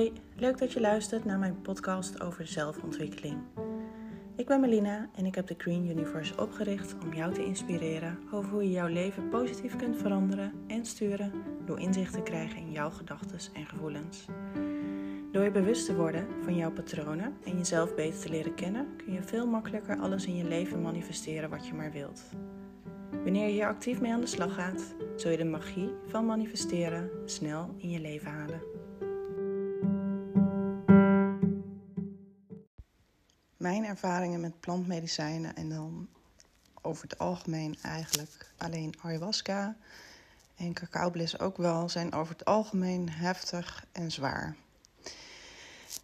Hoi, leuk dat je luistert naar mijn podcast over zelfontwikkeling. Ik ben Melina en ik heb de Green Universe opgericht om jou te inspireren over hoe je jouw leven positief kunt veranderen en sturen door inzicht te krijgen in jouw gedachten en gevoelens. Door je bewust te worden van jouw patronen en jezelf beter te leren kennen, kun je veel makkelijker alles in je leven manifesteren wat je maar wilt. Wanneer je hier actief mee aan de slag gaat, zul je de magie van manifesteren snel in je leven halen. Ervaringen met plantmedicijnen en dan over het algemeen eigenlijk alleen ayahuasca en cacaobliss ook wel, zijn over het algemeen heftig en zwaar.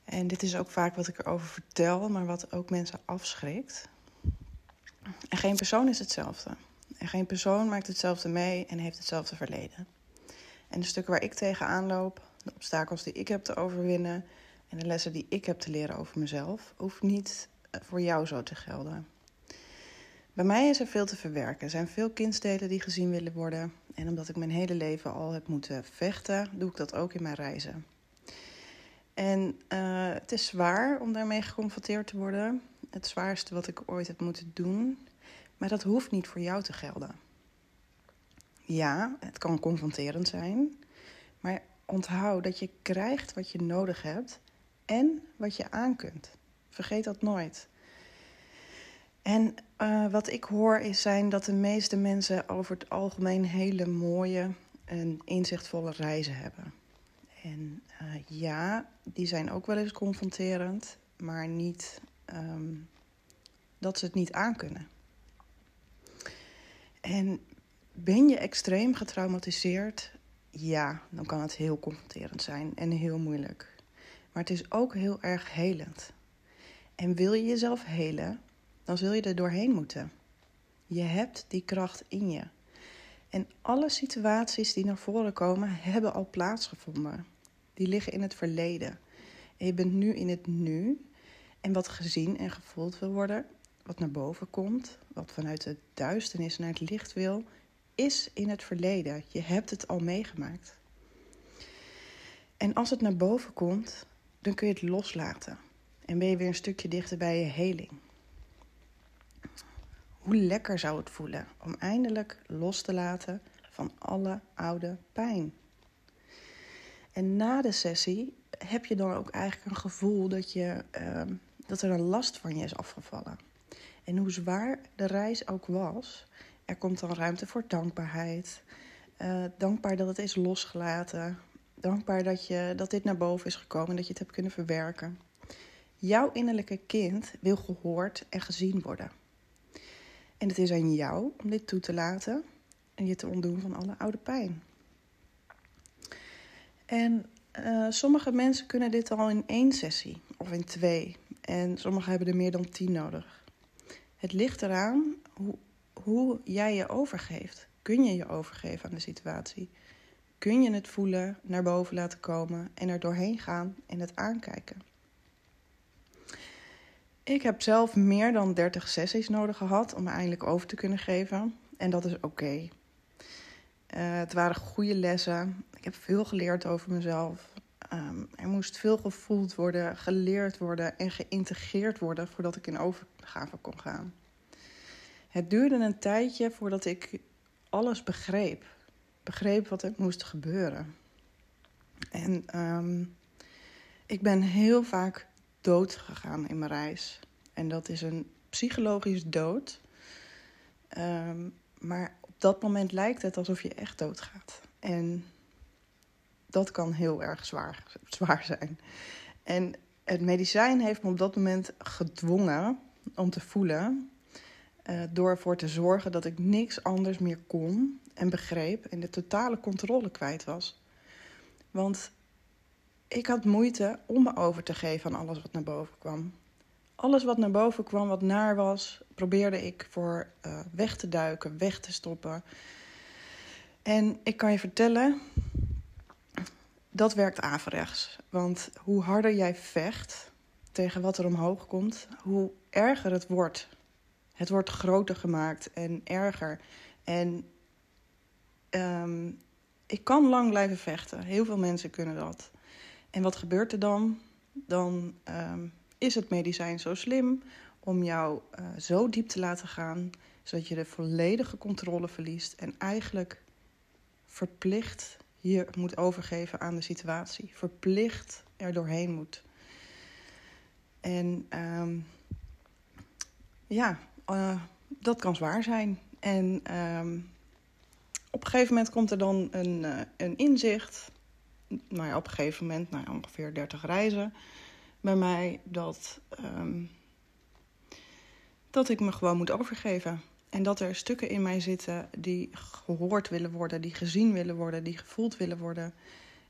En dit is ook vaak wat ik erover vertel, maar wat ook mensen afschrikt. En geen persoon is hetzelfde. En geen persoon maakt hetzelfde mee en heeft hetzelfde verleden. En de stukken waar ik tegenaan loop, de obstakels die ik heb te overwinnen en de lessen die ik heb te leren over mezelf, hoeft niet voor jou zo te gelden. Bij mij is er veel te verwerken. Er zijn veel kindsteden die gezien willen worden. En omdat ik mijn hele leven al heb moeten vechten, doe ik dat ook in mijn reizen. En uh, het is zwaar om daarmee geconfronteerd te worden. Het zwaarste wat ik ooit heb moeten doen. Maar dat hoeft niet voor jou te gelden. Ja, het kan confronterend zijn. Maar onthoud dat je krijgt wat je nodig hebt en wat je aan kunt. Vergeet dat nooit. En uh, wat ik hoor is zijn dat de meeste mensen over het algemeen hele mooie en inzichtvolle reizen hebben. En uh, ja, die zijn ook wel eens confronterend, maar niet um, dat ze het niet aankunnen. En ben je extreem getraumatiseerd? Ja, dan kan het heel confronterend zijn en heel moeilijk. Maar het is ook heel erg helend. En wil je jezelf helen, dan zul je er doorheen moeten. Je hebt die kracht in je. En alle situaties die naar voren komen, hebben al plaatsgevonden. Die liggen in het verleden. En je bent nu in het nu. En wat gezien en gevoeld wil worden, wat naar boven komt, wat vanuit de duisternis naar het licht wil, is in het verleden. Je hebt het al meegemaakt. En als het naar boven komt, dan kun je het loslaten. En ben je weer een stukje dichter bij je heling. Hoe lekker zou het voelen om eindelijk los te laten van alle oude pijn? En na de sessie heb je dan ook eigenlijk een gevoel dat, je, uh, dat er een last van je is afgevallen. En hoe zwaar de reis ook was, er komt dan ruimte voor dankbaarheid. Uh, dankbaar dat het is losgelaten. Dankbaar dat, je, dat dit naar boven is gekomen en dat je het hebt kunnen verwerken. Jouw innerlijke kind wil gehoord en gezien worden. En het is aan jou om dit toe te laten en je te ontdoen van alle oude pijn. En uh, sommige mensen kunnen dit al in één sessie of in twee. En sommigen hebben er meer dan tien nodig. Het ligt eraan hoe, hoe jij je overgeeft. Kun je je overgeven aan de situatie? Kun je het voelen, naar boven laten komen en er doorheen gaan en het aankijken? Ik heb zelf meer dan 30 sessies nodig gehad om me eindelijk over te kunnen geven. En dat is oké. Uh, het waren goede lessen. Ik heb veel geleerd over mezelf. Um, er moest veel gevoeld worden, geleerd worden en geïntegreerd worden voordat ik in overgave kon gaan. Het duurde een tijdje voordat ik alles begreep. Begreep wat er moest gebeuren. En um, ik ben heel vaak dood gegaan in mijn reis. En dat is een psychologisch dood. Um, maar op dat moment lijkt het alsof je echt doodgaat. En dat kan heel erg zwaar, zwaar zijn. En het medicijn heeft me op dat moment gedwongen om te voelen. Uh, door ervoor te zorgen dat ik niks anders meer kon en begreep en de totale controle kwijt was. Want ik had moeite om me over te geven aan alles wat naar boven kwam. Alles wat naar boven kwam, wat naar was, probeerde ik voor uh, weg te duiken, weg te stoppen. En ik kan je vertellen, dat werkt averechts. Want hoe harder jij vecht tegen wat er omhoog komt, hoe erger het wordt. Het wordt groter gemaakt en erger. En um, ik kan lang blijven vechten. Heel veel mensen kunnen dat. En wat gebeurt er dan? Dan um, is het medicijn zo slim om jou uh, zo diep te laten gaan, zodat je de volledige controle verliest en eigenlijk verplicht je moet overgeven aan de situatie. Verplicht er doorheen moet. En um, ja, uh, dat kan zwaar zijn. En um, op een gegeven moment komt er dan een, uh, een inzicht. Nou op een gegeven moment, nou, ongeveer 30 reizen bij mij, dat, um, dat ik me gewoon moet overgeven. En dat er stukken in mij zitten die gehoord willen worden, die gezien willen worden, die gevoeld willen worden.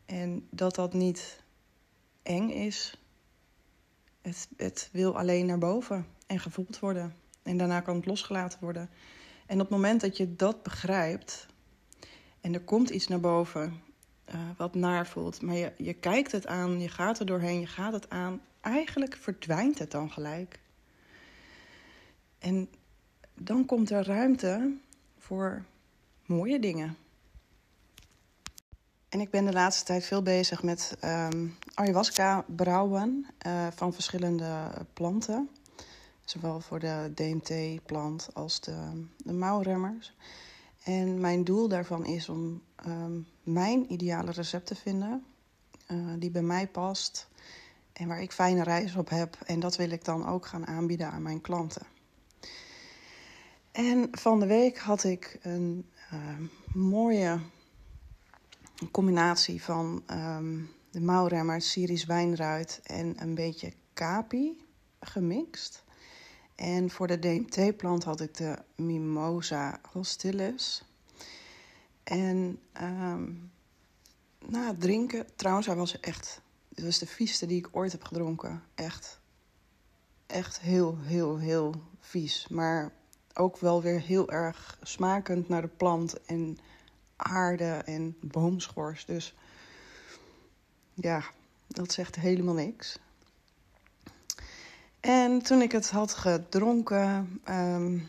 En dat dat niet eng is. Het, het wil alleen naar boven en gevoeld worden. En daarna kan het losgelaten worden. En op het moment dat je dat begrijpt en er komt iets naar boven uh, wat naar voelt, maar je, je kijkt het aan, je gaat er doorheen, je gaat het aan, eigenlijk verdwijnt het dan gelijk. En dan komt er ruimte voor mooie dingen. En ik ben de laatste tijd veel bezig met um, ayahuasca brouwen uh, van verschillende planten. Zowel voor de DMT-plant als de, de mouwremmers. En mijn doel daarvan is om um, mijn ideale recept te vinden. Uh, die bij mij past. En waar ik fijne reis op heb. En dat wil ik dan ook gaan aanbieden aan mijn klanten. En van de week had ik een uh, mooie combinatie van um, de mouwremmer, Syrisch wijnruit en een beetje kapi gemixt. En voor de DMT-plant had ik de Mimosa hostilis. En um, na het drinken, trouwens, hij was echt. Dit was de vieste die ik ooit heb gedronken. Echt. Echt heel, heel, heel vies. Maar ook wel weer heel erg smakend naar de plant en aarde en boomschors. Dus ja, dat zegt helemaal niks. En toen ik het had gedronken, um,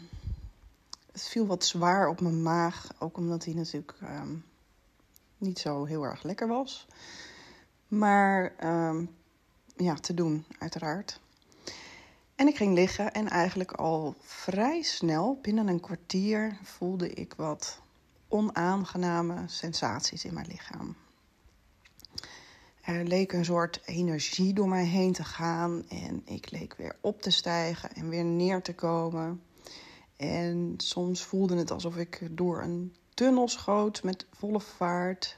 het viel wat zwaar op mijn maag. Ook omdat hij natuurlijk um, niet zo heel erg lekker was. Maar um, ja, te doen, uiteraard. En ik ging liggen en eigenlijk al vrij snel, binnen een kwartier, voelde ik wat onaangename sensaties in mijn lichaam. Er leek een soort energie door mij heen te gaan en ik leek weer op te stijgen en weer neer te komen. En soms voelde het alsof ik door een tunnel schoot met volle vaart.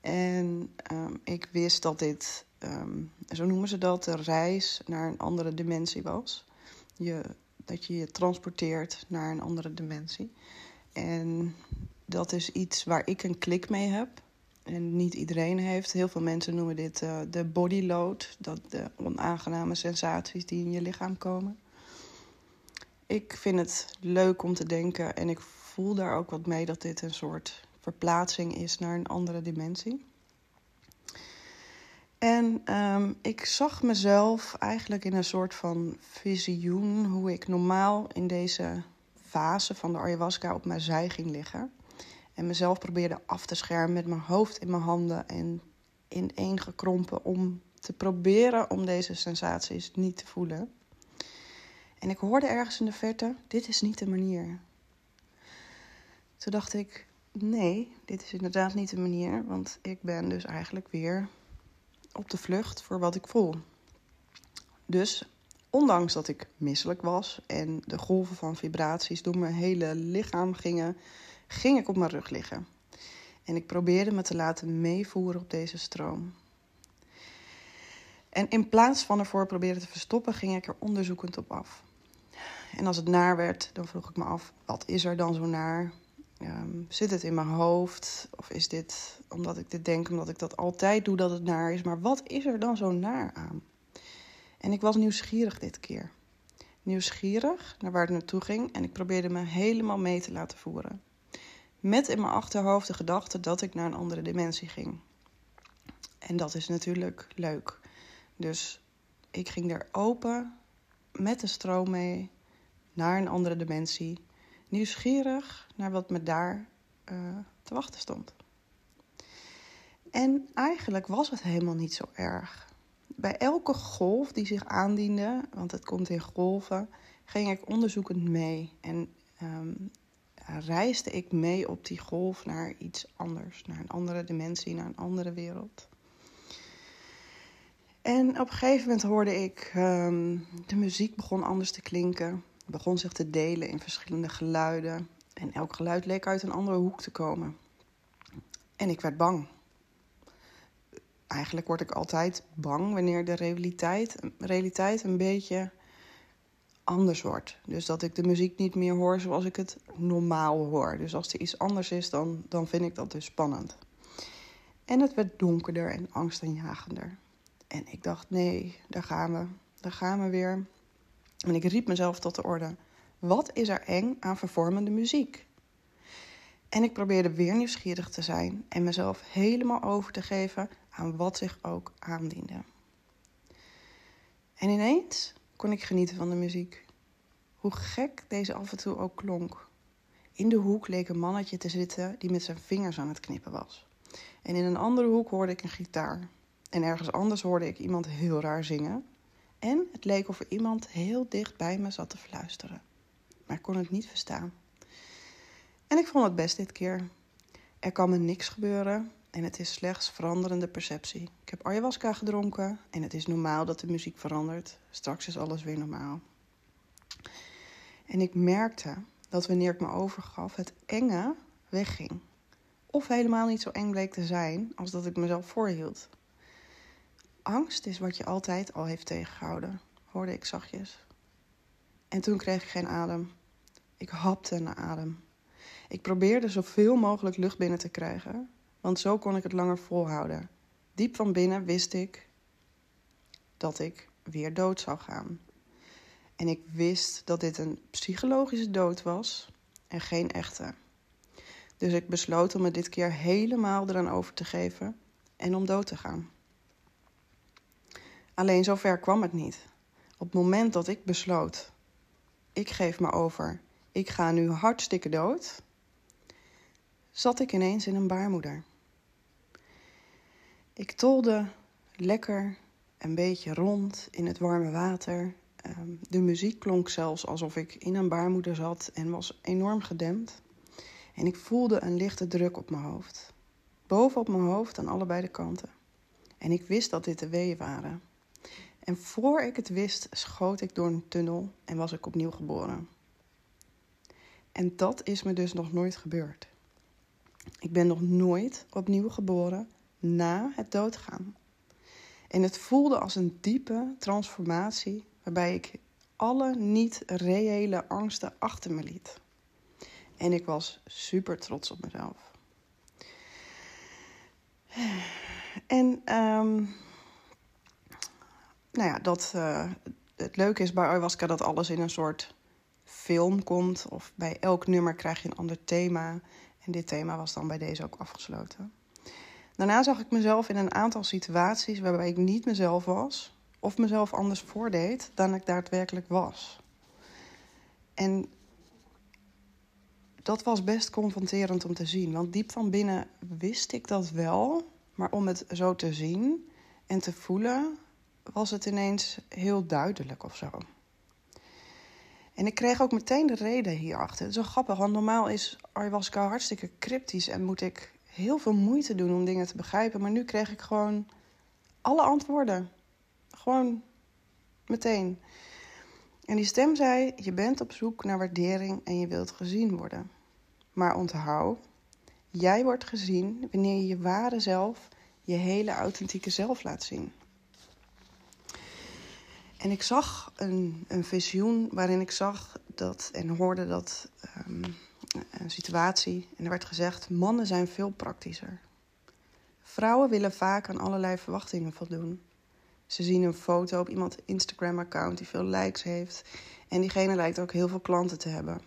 En um, ik wist dat dit um, zo noemen ze dat, de reis naar een andere dimensie was. Je, dat je je transporteert naar een andere dimensie. En dat is iets waar ik een klik mee heb. En niet iedereen heeft. Heel veel mensen noemen dit uh, de bodyload. Dat de onaangename sensaties die in je lichaam komen. Ik vind het leuk om te denken en ik voel daar ook wat mee dat dit een soort verplaatsing is naar een andere dimensie. En um, ik zag mezelf eigenlijk in een soort van visioen hoe ik normaal in deze fase van de ayahuasca op mijn zij ging liggen. En mezelf probeerde af te schermen met mijn hoofd in mijn handen en ineengekrompen om te proberen om deze sensaties niet te voelen. En ik hoorde ergens in de verte: dit is niet de manier. Toen dacht ik: nee, dit is inderdaad niet de manier, want ik ben dus eigenlijk weer op de vlucht voor wat ik voel. Dus ondanks dat ik misselijk was en de golven van vibraties door mijn hele lichaam gingen, ging ik op mijn rug liggen. En ik probeerde me te laten meevoeren op deze stroom. En in plaats van ervoor proberen te verstoppen, ging ik er onderzoekend op af. En als het naar werd, dan vroeg ik me af: wat is er dan zo naar? Um, zit het in mijn hoofd? Of is dit omdat ik dit denk, omdat ik dat altijd doe dat het naar is? Maar wat is er dan zo naar aan? En ik was nieuwsgierig dit keer. Nieuwsgierig naar waar het naartoe ging en ik probeerde me helemaal mee te laten voeren. Met in mijn achterhoofd de gedachte dat ik naar een andere dimensie ging. En dat is natuurlijk leuk. Dus ik ging er open met de stroom mee naar een andere dimensie nieuwsgierig naar wat me daar uh, te wachten stond. En eigenlijk was het helemaal niet zo erg. Bij elke golf die zich aandiende, want het komt in golven, ging ik onderzoekend mee. En um, reisde ik mee op die golf naar iets anders, naar een andere dimensie, naar een andere wereld. En op een gegeven moment hoorde ik, um, de muziek begon anders te klinken, begon zich te delen in verschillende geluiden. En elk geluid leek uit een andere hoek te komen. En ik werd bang. Eigenlijk word ik altijd bang wanneer de realiteit, realiteit een beetje anders wordt. Dus dat ik de muziek niet meer hoor zoals ik het normaal hoor. Dus als er iets anders is, dan, dan vind ik dat dus spannend. En het werd donkerder en angstaanjagender. En ik dacht, nee, daar gaan we. Daar gaan we weer. En ik riep mezelf tot de orde. Wat is er eng aan vervormende muziek? En ik probeerde weer nieuwsgierig te zijn en mezelf helemaal over te geven aan wat zich ook aandiende. En ineens kon ik genieten van de muziek. Hoe gek deze af en toe ook klonk. In de hoek leek een mannetje te zitten die met zijn vingers aan het knippen was. En in een andere hoek hoorde ik een gitaar. En ergens anders hoorde ik iemand heel raar zingen. En het leek of er iemand heel dicht bij me zat te fluisteren. Maar ik kon het niet verstaan. En ik vond het best dit keer. Er kan me niks gebeuren en het is slechts veranderende perceptie. Ik heb ayahuasca gedronken en het is normaal dat de muziek verandert. Straks is alles weer normaal. En ik merkte dat wanneer ik me overgaf, het enge wegging. Of helemaal niet zo eng bleek te zijn als dat ik mezelf voorhield. Angst is wat je altijd al heeft tegengehouden, hoorde ik zachtjes. En toen kreeg ik geen adem. Ik hapte naar adem. Ik probeerde zoveel mogelijk lucht binnen te krijgen, want zo kon ik het langer volhouden. Diep van binnen wist ik dat ik weer dood zou gaan. En ik wist dat dit een psychologische dood was en geen echte. Dus ik besloot om me dit keer helemaal eraan over te geven en om dood te gaan. Alleen zover kwam het niet. Op het moment dat ik besloot, ik geef me over, ik ga nu hartstikke dood, zat ik ineens in een baarmoeder. Ik tolde lekker een beetje rond in het warme water. Ehm, de muziek klonk zelfs alsof ik in een baarmoeder zat en was enorm gedempt. En ik voelde een lichte druk op mijn hoofd. Boven op mijn hoofd aan allebei de kanten. En ik wist dat dit de weeën waren. En voor ik het wist, schoot ik door een tunnel en was ik opnieuw geboren. En dat is me dus nog nooit gebeurd. Ik ben nog nooit opnieuw geboren na het doodgaan. En het voelde als een diepe transformatie waarbij ik alle niet-reële angsten achter me liet. En ik was super trots op mezelf. En um, nou ja, dat, uh, het leuke is bij ayahuasca dat alles in een soort film komt. Of bij elk nummer krijg je een ander thema. En dit thema was dan bij deze ook afgesloten. Daarna zag ik mezelf in een aantal situaties waarbij ik niet mezelf was, of mezelf anders voordeed dan ik daadwerkelijk was. En dat was best confronterend om te zien, want diep van binnen wist ik dat wel, maar om het zo te zien en te voelen, was het ineens heel duidelijk of zo. En ik kreeg ook meteen de reden hierachter. Het is wel grappig, want normaal is ayahuasca hartstikke cryptisch en moet ik heel veel moeite doen om dingen te begrijpen. Maar nu kreeg ik gewoon alle antwoorden. Gewoon meteen. En die stem zei: Je bent op zoek naar waardering en je wilt gezien worden. Maar onthoud, jij wordt gezien wanneer je je ware zelf, je hele authentieke zelf laat zien. En ik zag een, een visioen waarin ik zag dat en hoorde dat um, een situatie. En er werd gezegd: mannen zijn veel praktischer. Vrouwen willen vaak aan allerlei verwachtingen voldoen. Ze zien een foto op iemands Instagram-account die veel likes heeft. En diegene lijkt ook heel veel klanten te hebben.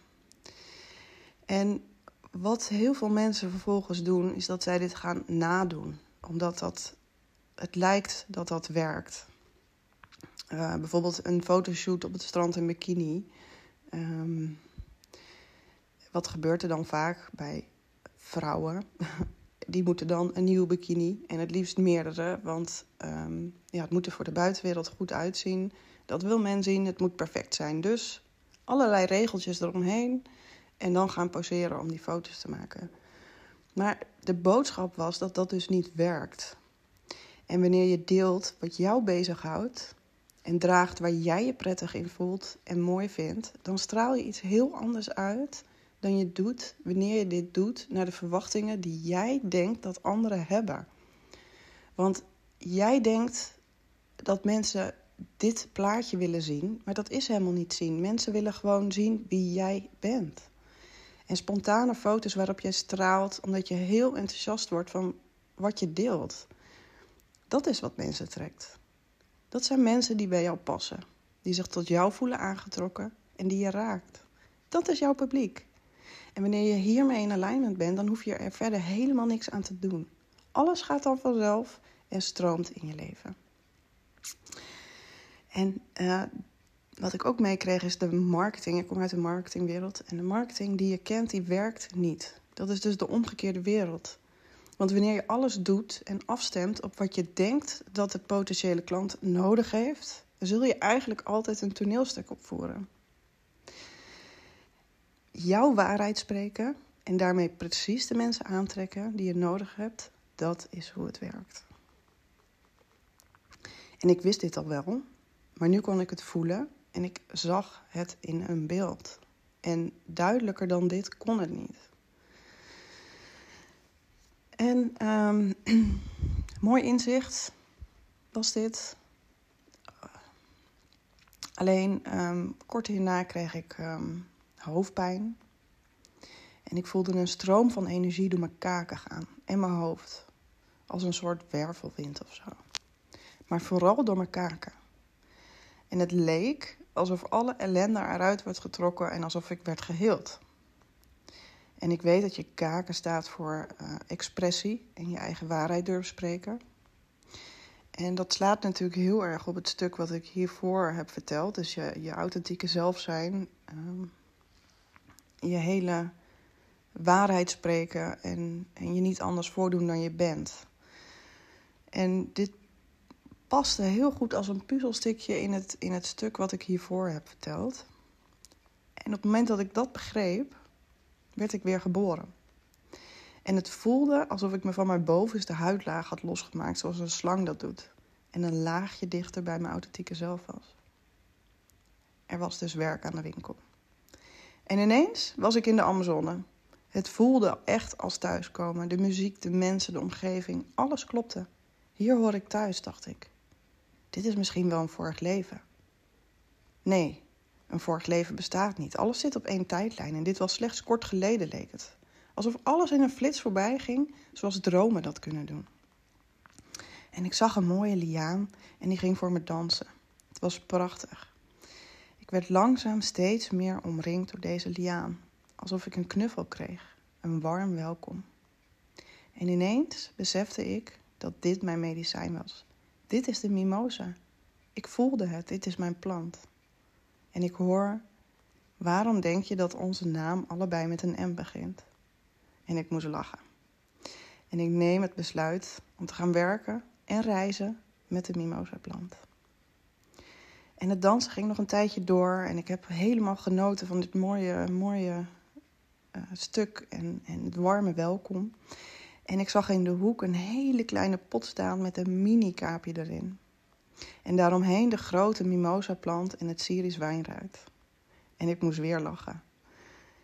En wat heel veel mensen vervolgens doen, is dat zij dit gaan nadoen. Omdat dat, het lijkt dat dat werkt. Uh, bijvoorbeeld een fotoshoot op het strand in bikini. Um, wat gebeurt er dan vaak bij vrouwen? die moeten dan een nieuwe bikini en het liefst meerdere, want ehm, ja, het moet er voor de buitenwereld goed uitzien. Dat wil men zien, het moet perfect zijn. Dus allerlei regeltjes eromheen en dan gaan poseren om die foto's te maken. Maar de boodschap was dat dat dus niet werkt. En wanneer je deelt wat jou bezighoudt en draagt waar jij je prettig in voelt en mooi vindt, dan straal je iets heel anders uit dan je doet wanneer je dit doet naar de verwachtingen die jij denkt dat anderen hebben. Want jij denkt dat mensen dit plaatje willen zien, maar dat is helemaal niet zien. Mensen willen gewoon zien wie jij bent. En spontane foto's waarop jij straalt omdat je heel enthousiast wordt van wat je deelt. Dat is wat mensen trekt. Dat zijn mensen die bij jou passen, die zich tot jou voelen aangetrokken en die je raakt. Dat is jouw publiek. En wanneer je hiermee in alignment bent, dan hoef je er verder helemaal niks aan te doen. Alles gaat dan vanzelf en stroomt in je leven. En uh, wat ik ook meekreeg is de marketing. Ik kom uit de marketingwereld. En de marketing die je kent, die werkt niet. Dat is dus de omgekeerde wereld. Want wanneer je alles doet en afstemt op wat je denkt dat de potentiële klant nodig heeft, zul je eigenlijk altijd een toneelstuk opvoeren. Jouw waarheid spreken en daarmee precies de mensen aantrekken die je nodig hebt, dat is hoe het werkt. En ik wist dit al wel, maar nu kon ik het voelen en ik zag het in een beeld. En duidelijker dan dit kon het niet. En um, mooi inzicht was dit. Alleen um, kort hierna kreeg ik um, hoofdpijn. En ik voelde een stroom van energie door mijn kaken gaan en mijn hoofd. Als een soort wervelwind of zo. Maar vooral door mijn kaken. En het leek alsof alle ellende eruit werd getrokken en alsof ik werd geheeld. En ik weet dat je kaken staat voor uh, expressie en je eigen waarheid durven spreken. En dat slaat natuurlijk heel erg op het stuk wat ik hiervoor heb verteld. Dus je, je authentieke zelf zijn, um, je hele waarheid spreken en, en je niet anders voordoen dan je bent. En dit paste heel goed als een puzzelstukje in het, in het stuk wat ik hiervoor heb verteld. En op het moment dat ik dat begreep, werd ik weer geboren. En het voelde alsof ik me van mijn bovenste huidlaag had losgemaakt, zoals een slang dat doet. En een laagje dichter bij mijn authentieke zelf was. Er was dus werk aan de winkel. En ineens was ik in de Amazone. Het voelde echt als thuiskomen. De muziek, de mensen, de omgeving, alles klopte. Hier hoor ik thuis, dacht ik. Dit is misschien wel een vorig leven. Nee, een vorig leven bestaat niet. Alles zit op één tijdlijn en dit was slechts kort geleden, leek het. Alsof alles in een flits voorbij ging, zoals dromen dat kunnen doen. En ik zag een mooie liaan en die ging voor me dansen. Het was prachtig. Ik werd langzaam steeds meer omringd door deze liaan, alsof ik een knuffel kreeg, een warm welkom. En ineens besefte ik dat dit mijn medicijn was. Dit is de mimosa. Ik voelde het, dit is mijn plant. En ik hoor, waarom denk je dat onze naam allebei met een M begint? En ik moest lachen. En ik neem het besluit om te gaan werken en reizen met de mimosa-plant. En het dansen ging nog een tijdje door en ik heb helemaal genoten van dit mooie, mooie uh, stuk en, en het warme welkom. En ik zag in de hoek een hele kleine pot staan met een mini-kaapje erin. En daaromheen de grote mimosa-plant en het Syrisch wijnruit. En ik moest weer lachen.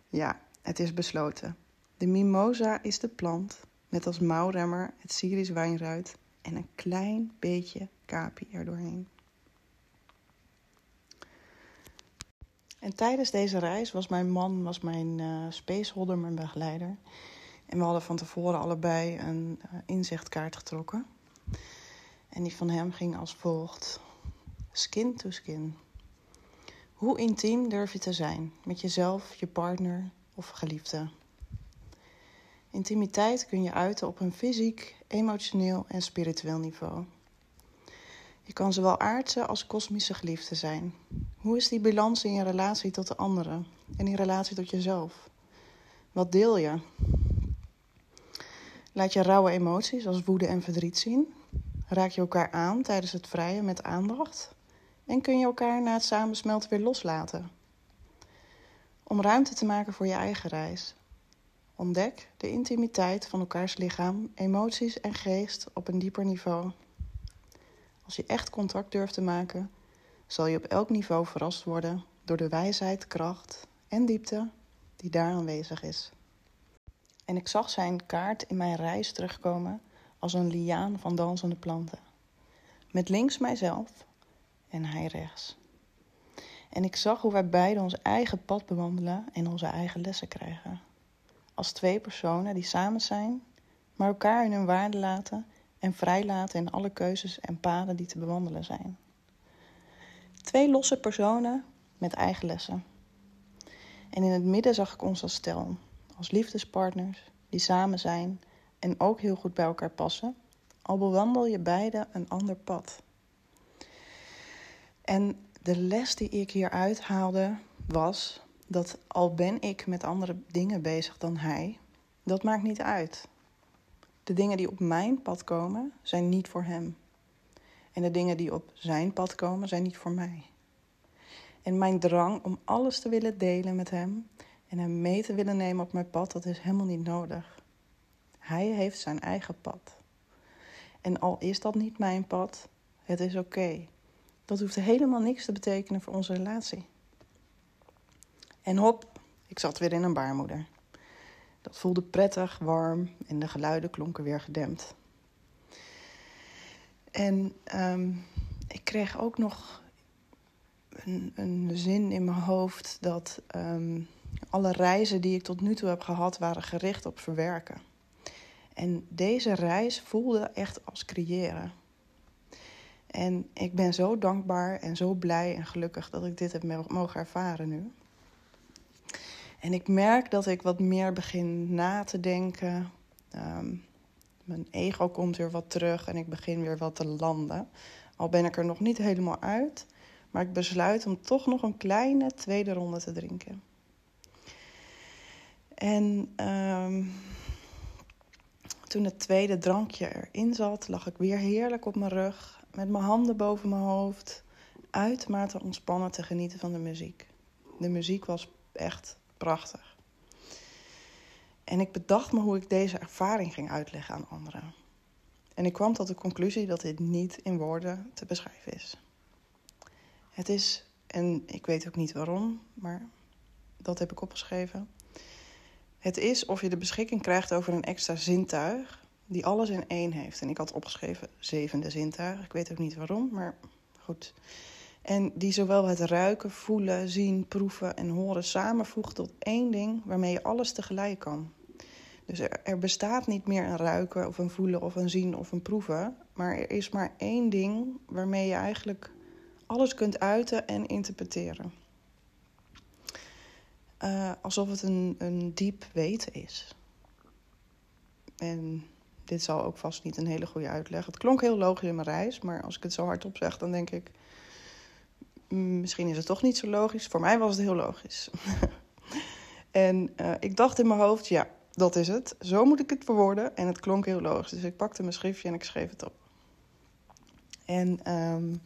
Ja, het is besloten. De mimosa is de plant met als mouwremmer het Syrisch wijnruit en een klein beetje kaapje erdoorheen. En tijdens deze reis was mijn man was mijn uh, spaceholder, mijn begeleider. En we hadden van tevoren allebei een uh, inzichtkaart getrokken. En die van hem ging als volgt: Skin to skin. Hoe intiem durf je te zijn met jezelf, je partner of geliefde? Intimiteit kun je uiten op een fysiek, emotioneel en spiritueel niveau. Je kan zowel aardse als kosmische geliefde zijn. Hoe is die balans in je relatie tot de anderen en in relatie tot jezelf? Wat deel je? Laat je rauwe emoties als woede en verdriet zien. Raak je elkaar aan tijdens het vrijen met aandacht. En kun je elkaar na het samensmelten weer loslaten. Om ruimte te maken voor je eigen reis. Ontdek de intimiteit van elkaars lichaam, emoties en geest op een dieper niveau. Als je echt contact durft te maken, zal je op elk niveau verrast worden door de wijsheid, kracht en diepte die daar aanwezig is. En ik zag zijn kaart in mijn reis terugkomen als een liaan van dansende planten. Met links mijzelf en hij rechts. En ik zag hoe wij beiden ons eigen pad bewandelen en onze eigen lessen krijgen. Als twee personen die samen zijn, maar elkaar in hun waarde laten en vrijlaten in alle keuzes en paden die te bewandelen zijn. Twee losse personen met eigen lessen. En in het midden zag ik ons als stel, als liefdespartners die samen zijn en ook heel goed bij elkaar passen, al bewandel je beide een ander pad. En de les die ik hieruit haalde was dat al ben ik met andere dingen bezig dan hij, dat maakt niet uit. De dingen die op mijn pad komen, zijn niet voor hem. En de dingen die op zijn pad komen, zijn niet voor mij. En mijn drang om alles te willen delen met hem en hem mee te willen nemen op mijn pad, dat is helemaal niet nodig. Hij heeft zijn eigen pad. En al is dat niet mijn pad, het is oké. Dat hoeft helemaal niks te betekenen voor onze relatie. En hop, ik zat weer in een baarmoeder. Dat voelde prettig, warm en de geluiden klonken weer gedempt. En um, ik kreeg ook nog een, een, zin in mijn hoofd dat um, alle reizen die ik tot nu toe heb gehad waren gericht op verwerken. En deze reis voelde echt als creëren. En ik ben zo dankbaar en zo blij en gelukkig dat ik dit heb mogen ervaren nu. En ik merk dat ik wat meer begin na te denken. Um, mijn ego komt weer wat terug en ik begin weer wat te landen. Al ben ik er nog niet helemaal uit, maar ik besluit om toch nog een kleine tweede ronde te drinken. En um, toen het tweede drankje erin zat, lag ik weer heerlijk op mijn rug, met mijn handen boven mijn hoofd, uitermate ontspannen te genieten van de muziek. De muziek was echt prachtig. En ik bedacht me hoe ik deze ervaring ging uitleggen aan anderen. En ik kwam tot de conclusie dat dit niet in woorden te beschrijven is. Het is, en ik weet ook niet waarom, maar dat heb ik opgeschreven. Het is of je de beschikking krijgt over een extra zintuig die alles in één heeft. En ik had opgeschreven zevende zintuig. Ik weet ook niet waarom, maar goed. En die zowel het ruiken, voelen, zien, proeven en horen samenvoegt tot één ding waarmee je alles tegelijk kan. Dus er, er, bestaat niet meer een ruiken of een voelen of een zien of een proeven. Maar er is maar één ding waarmee je eigenlijk alles kunt uiten en interpreteren. Uh, alsof het een, een diep weten is. En dit zal ook vast niet een hele goede uitleg. Het klonk heel logisch in mijn reis, maar als ik het zo hardop zeg, dan denk ik misschien is het toch niet zo logisch. Voor mij was het heel logisch. en uh, ik dacht in mijn hoofd, ja, dat is het. Zo moet ik het verwoorden. En het klonk heel logisch. Dus ik pakte mijn schriftje en ik schreef het op. En um,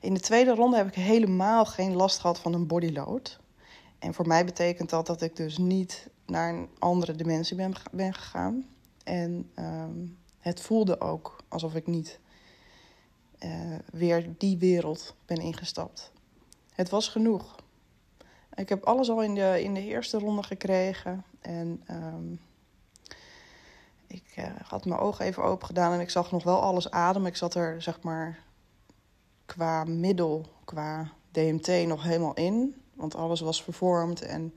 in de tweede ronde heb ik helemaal geen last gehad van een bodyload. En voor mij betekent dat dat ik dus niet naar een andere dimensie ben, ben gegaan. En um, het voelde ook alsof ik niet uh, weer die wereld ben ingestapt. Het was genoeg. Ik heb alles al in de, in de eerste ronde gekregen. En um, ik uh, had mijn ogen even open gedaan en ik zag nog wel alles ademen. Ik zat er zeg maar qua middel, qua DMT nog helemaal in. Want alles was vervormd en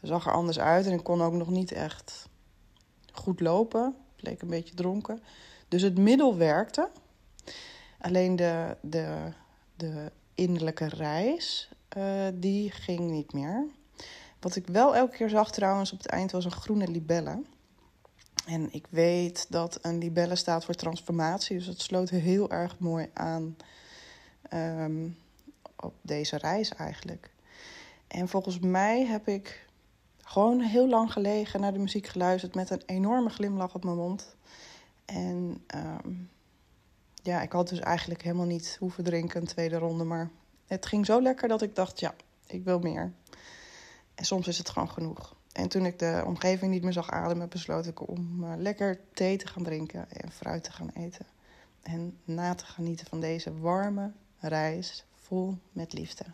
zag er anders uit. En ik kon ook nog niet echt goed lopen. Ik leek een beetje dronken. Dus het middel werkte. Alleen de, de, de innerlijke reis, uh, die ging niet meer. Wat ik wel elke keer zag trouwens op het eind was een groene libelle. En ik weet dat een libelle staat voor transformatie. Dus dat sloot heel erg mooi aan um, op deze reis eigenlijk. En volgens mij heb ik gewoon heel lang gelegen, naar de muziek geluisterd met een enorme glimlach op mijn mond. En ehm, ja, ik had dus eigenlijk helemaal niet hoeven drinken een tweede ronde, maar het ging zo lekker dat ik dacht, ja, ik wil meer. En soms is het gewoon genoeg. En toen ik de omgeving niet meer zag ademen, besloot ik om uh, lekker thee te gaan drinken en fruit te gaan eten. En na te genieten van deze warme reis vol met liefde.